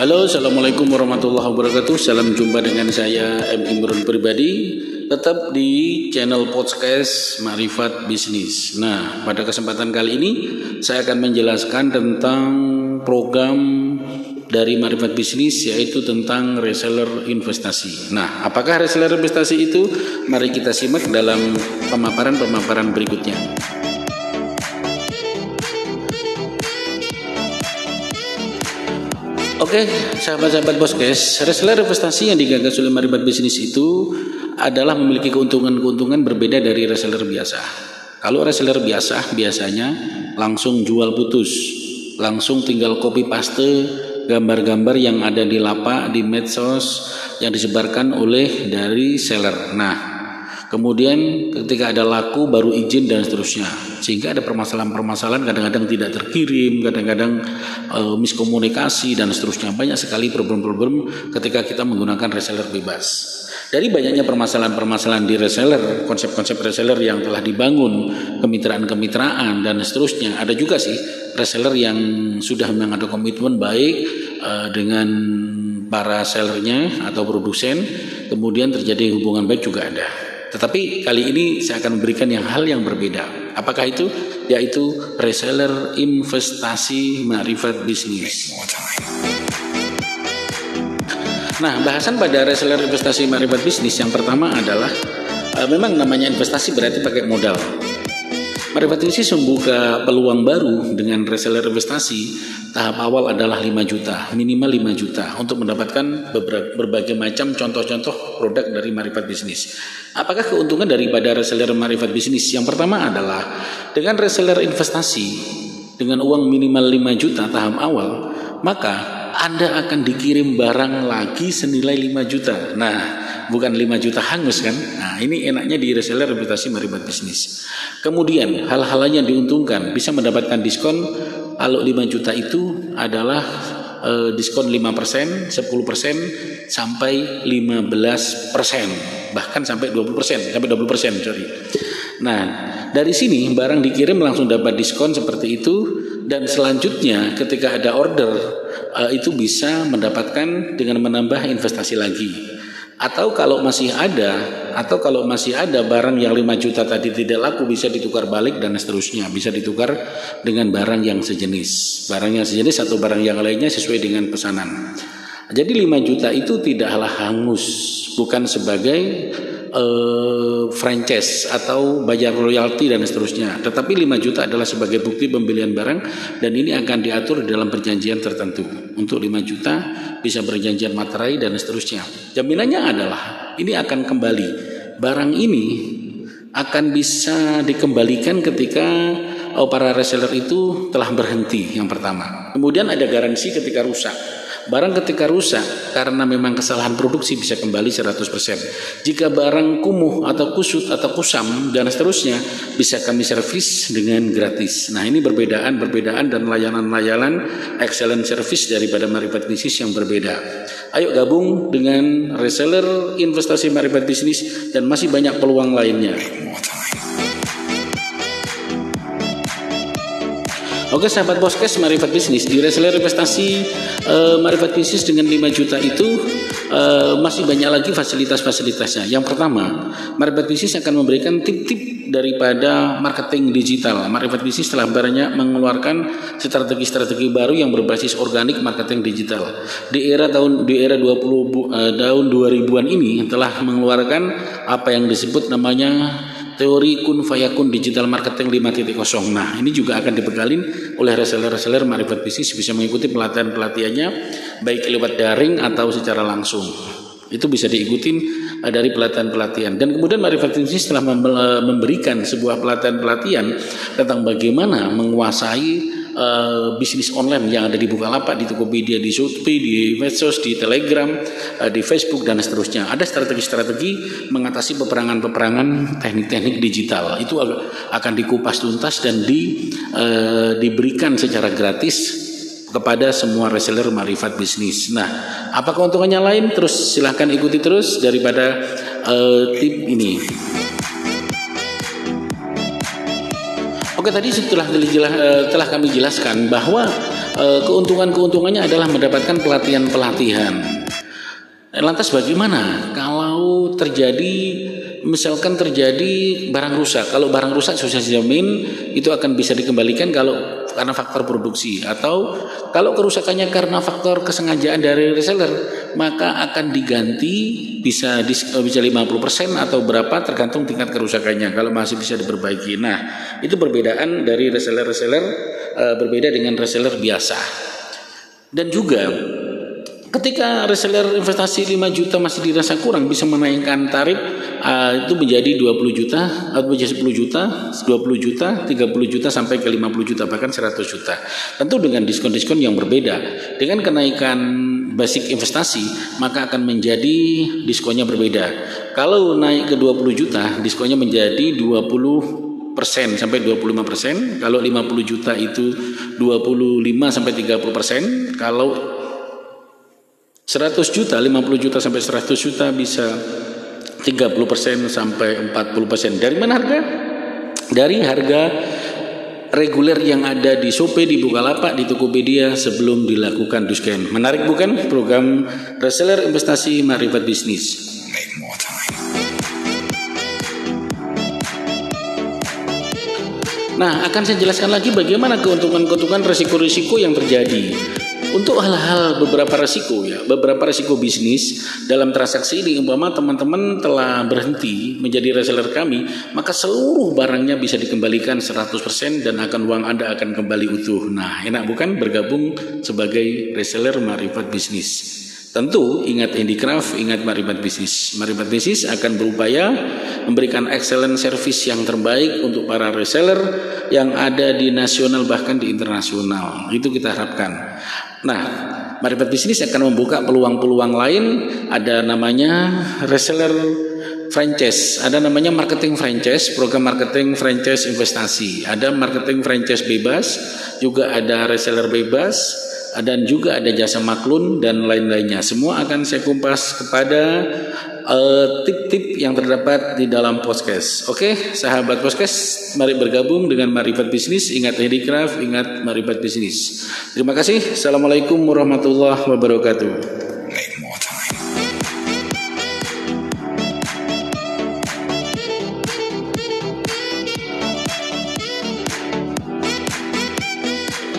Halo, Assalamualaikum warahmatullahi wabarakatuh. Salam jumpa dengan saya M. Imron pribadi. Tetap di channel podcast Marifat Bisnis. Nah, pada kesempatan kali ini Saya akan menjelaskan tentang program dari Marifat Bisnis Yaitu tentang reseller investasi. Nah, apakah reseller investasi itu? Mari kita simak dalam pemaparan-pemaparan berikutnya Oke, sahabat-sahabat Boskes, reseller investasi yang digagas oleh Maribat Bisnis itu adalah memiliki keuntungan-keuntungan berbeda dari reseller biasa. Kalau reseller biasa biasanya langsung jual putus, langsung tinggal copy paste gambar-gambar yang ada di lapak, di medsos yang disebarkan oleh dari seller. Nah, Kemudian ketika ada laku baru izin dan seterusnya. Sehingga ada permasalahan-permasalahan kadang-kadang tidak terkirim, kadang-kadang e, miskomunikasi dan seterusnya. Banyak sekali problem-problem ketika kita menggunakan reseller bebas. Dari banyaknya permasalahan-permasalahan di reseller, konsep-konsep reseller yang telah dibangun, kemitraan-kemitraan dan seterusnya. Ada juga sih reseller yang sudah memang ada komitmen baik e, dengan para sellernya atau produsen, kemudian terjadi hubungan baik juga ada. Tetapi kali ini saya akan memberikan yang hal yang berbeda. Apakah itu? Yaitu reseller investasi marifat bisnis. Nah, bahasan pada reseller investasi marifat bisnis yang pertama adalah uh, memang namanya investasi berarti pakai modal. Marifat bisnis membuka peluang baru dengan reseller investasi tahap awal adalah 5 juta, minimal 5 juta untuk mendapatkan berbagai macam contoh-contoh produk dari Marifat Bisnis. Apakah keuntungan daripada reseller Marifat Bisnis? Yang pertama adalah dengan reseller investasi dengan uang minimal 5 juta tahap awal, maka anda akan dikirim barang lagi senilai 5 juta. Nah, bukan 5 juta hangus kan? Nah, ini enaknya di reseller reputasi Marifat Bisnis. Kemudian, hal-hal yang diuntungkan bisa mendapatkan diskon kalau 5 juta itu adalah e, diskon 5%, 10% sampai 15%, bahkan sampai 20%, sampai 20%, sorry. Nah, dari sini barang dikirim langsung dapat diskon seperti itu dan selanjutnya ketika ada order e, itu bisa mendapatkan dengan menambah investasi lagi. Atau kalau masih ada atau kalau masih ada barang yang 5 juta tadi tidak laku bisa ditukar balik dan seterusnya. Bisa ditukar dengan barang yang sejenis. Barang yang sejenis atau barang yang lainnya sesuai dengan pesanan. Jadi 5 juta itu tidaklah hangus. Bukan sebagai uh, franchise atau bayar royalti dan seterusnya. Tetapi 5 juta adalah sebagai bukti pembelian barang dan ini akan diatur dalam perjanjian tertentu. Untuk 5 juta bisa perjanjian materai dan seterusnya. Jaminannya adalah ini akan kembali. Barang ini akan bisa dikembalikan ketika oh, para reseller itu telah berhenti yang pertama. Kemudian ada garansi ketika rusak. Barang ketika rusak karena memang kesalahan produksi bisa kembali 100%. Jika barang kumuh atau kusut atau kusam dan seterusnya bisa kami servis dengan gratis. Nah, ini perbedaan-perbedaan dan layanan-layanan excellent service daripada Marifat Bisnis yang berbeda. Ayo gabung dengan reseller investasi Marifat Bisnis dan masih banyak peluang lainnya. Oke sahabat Boskes Marifat Bisnis di reseller investasi uh, Marifat Bisnis dengan 5 juta itu uh, masih banyak lagi fasilitas-fasilitasnya. Yang pertama, Marifat Bisnis akan memberikan tip-tip daripada marketing digital. Marifat Bisnis telah banyak mengeluarkan strategi-strategi baru yang berbasis organik marketing digital. Di era tahun di era 20 uh, tahun 2000-an ini telah mengeluarkan apa yang disebut namanya teori kun fayakun digital marketing 5.0. Nah, ini juga akan dibekalin oleh reseller-reseller marifat bisnis bisa mengikuti pelatihan-pelatihannya baik lewat daring atau secara langsung. Itu bisa diikuti eh, dari pelatihan-pelatihan. Dan kemudian Marifat Bisnis telah memberikan sebuah pelatihan-pelatihan tentang bagaimana menguasai uh, bisnis online yang ada di Bukalapak, di Tokopedia, di Shopee, di medsos, di Telegram, uh, di Facebook dan seterusnya. Ada strategi-strategi mengatasi peperangan-peperangan teknik-teknik digital. Itu akan dikupas tuntas dan di, uh, diberikan secara gratis kepada semua reseller marifat bisnis. Nah, apa keuntungannya lain? Terus silahkan ikuti terus daripada uh, tip ini. Oke tadi setelah telah, eh, telah kami jelaskan bahwa eh, keuntungan-keuntungannya adalah mendapatkan pelatihan-pelatihan. Lantas bagaimana kalau terjadi misalkan terjadi barang rusak. Kalau barang rusak susah dijamin itu akan bisa dikembalikan kalau karena faktor produksi atau kalau kerusakannya karena faktor kesengajaan dari reseller maka akan diganti bisa eh, bisa 50% atau berapa tergantung tingkat kerusakannya kalau masih bisa diperbaiki. Nah, itu perbedaan dari reseller-reseller uh, berbeda dengan reseller biasa. Dan juga Ketika reseller investasi 5 juta masih dirasa kurang bisa menaikkan tarif uh, itu menjadi 20 juta atau menjadi 10 juta, 20 juta, 30 juta sampai ke 50 juta bahkan 100 juta. Tentu dengan diskon-diskon yang berbeda. Dengan kenaikan basic investasi maka akan menjadi diskonnya berbeda. Kalau naik ke 20 juta diskonnya menjadi 20 persen sampai 25 persen. Kalau 50 juta itu 25 sampai 30 persen. Kalau 100 juta, 50 juta sampai 100 juta bisa 30% sampai 40%. Dari mana harga? Dari harga reguler yang ada di Shopee, di Bukalapak, di Tokopedia sebelum dilakukan diskon. Menarik bukan program reseller investasi Marifat Bisnis? Nah, akan saya jelaskan lagi bagaimana keuntungan-keuntungan risiko-risiko yang terjadi. Untuk hal-hal beberapa resiko ya, beberapa resiko bisnis dalam transaksi ini umpama teman-teman telah berhenti menjadi reseller kami, maka seluruh barangnya bisa dikembalikan 100% dan akan uang Anda akan kembali utuh. Nah, enak bukan bergabung sebagai reseller Marifat Bisnis. Tentu ingat handicraft, ingat Marifat Bisnis. Marifat Bisnis akan berupaya memberikan excellent service yang terbaik untuk para reseller yang ada di nasional bahkan di internasional. Itu kita harapkan. Nah, Marifat Bisnis akan membuka peluang-peluang lain. Ada namanya reseller franchise, ada namanya marketing franchise, program marketing franchise investasi, ada marketing franchise bebas, juga ada reseller bebas, dan juga ada jasa maklun dan lain-lainnya. Semua akan saya kumpas kepada Eh, tip-tip uh, yang terdapat di dalam podcast. Oke, okay, sahabat podcast, mari bergabung dengan Marifat Bisnis. Ingat handicraft, ingat Marifat Bisnis. Terima kasih. Assalamualaikum warahmatullahi wabarakatuh.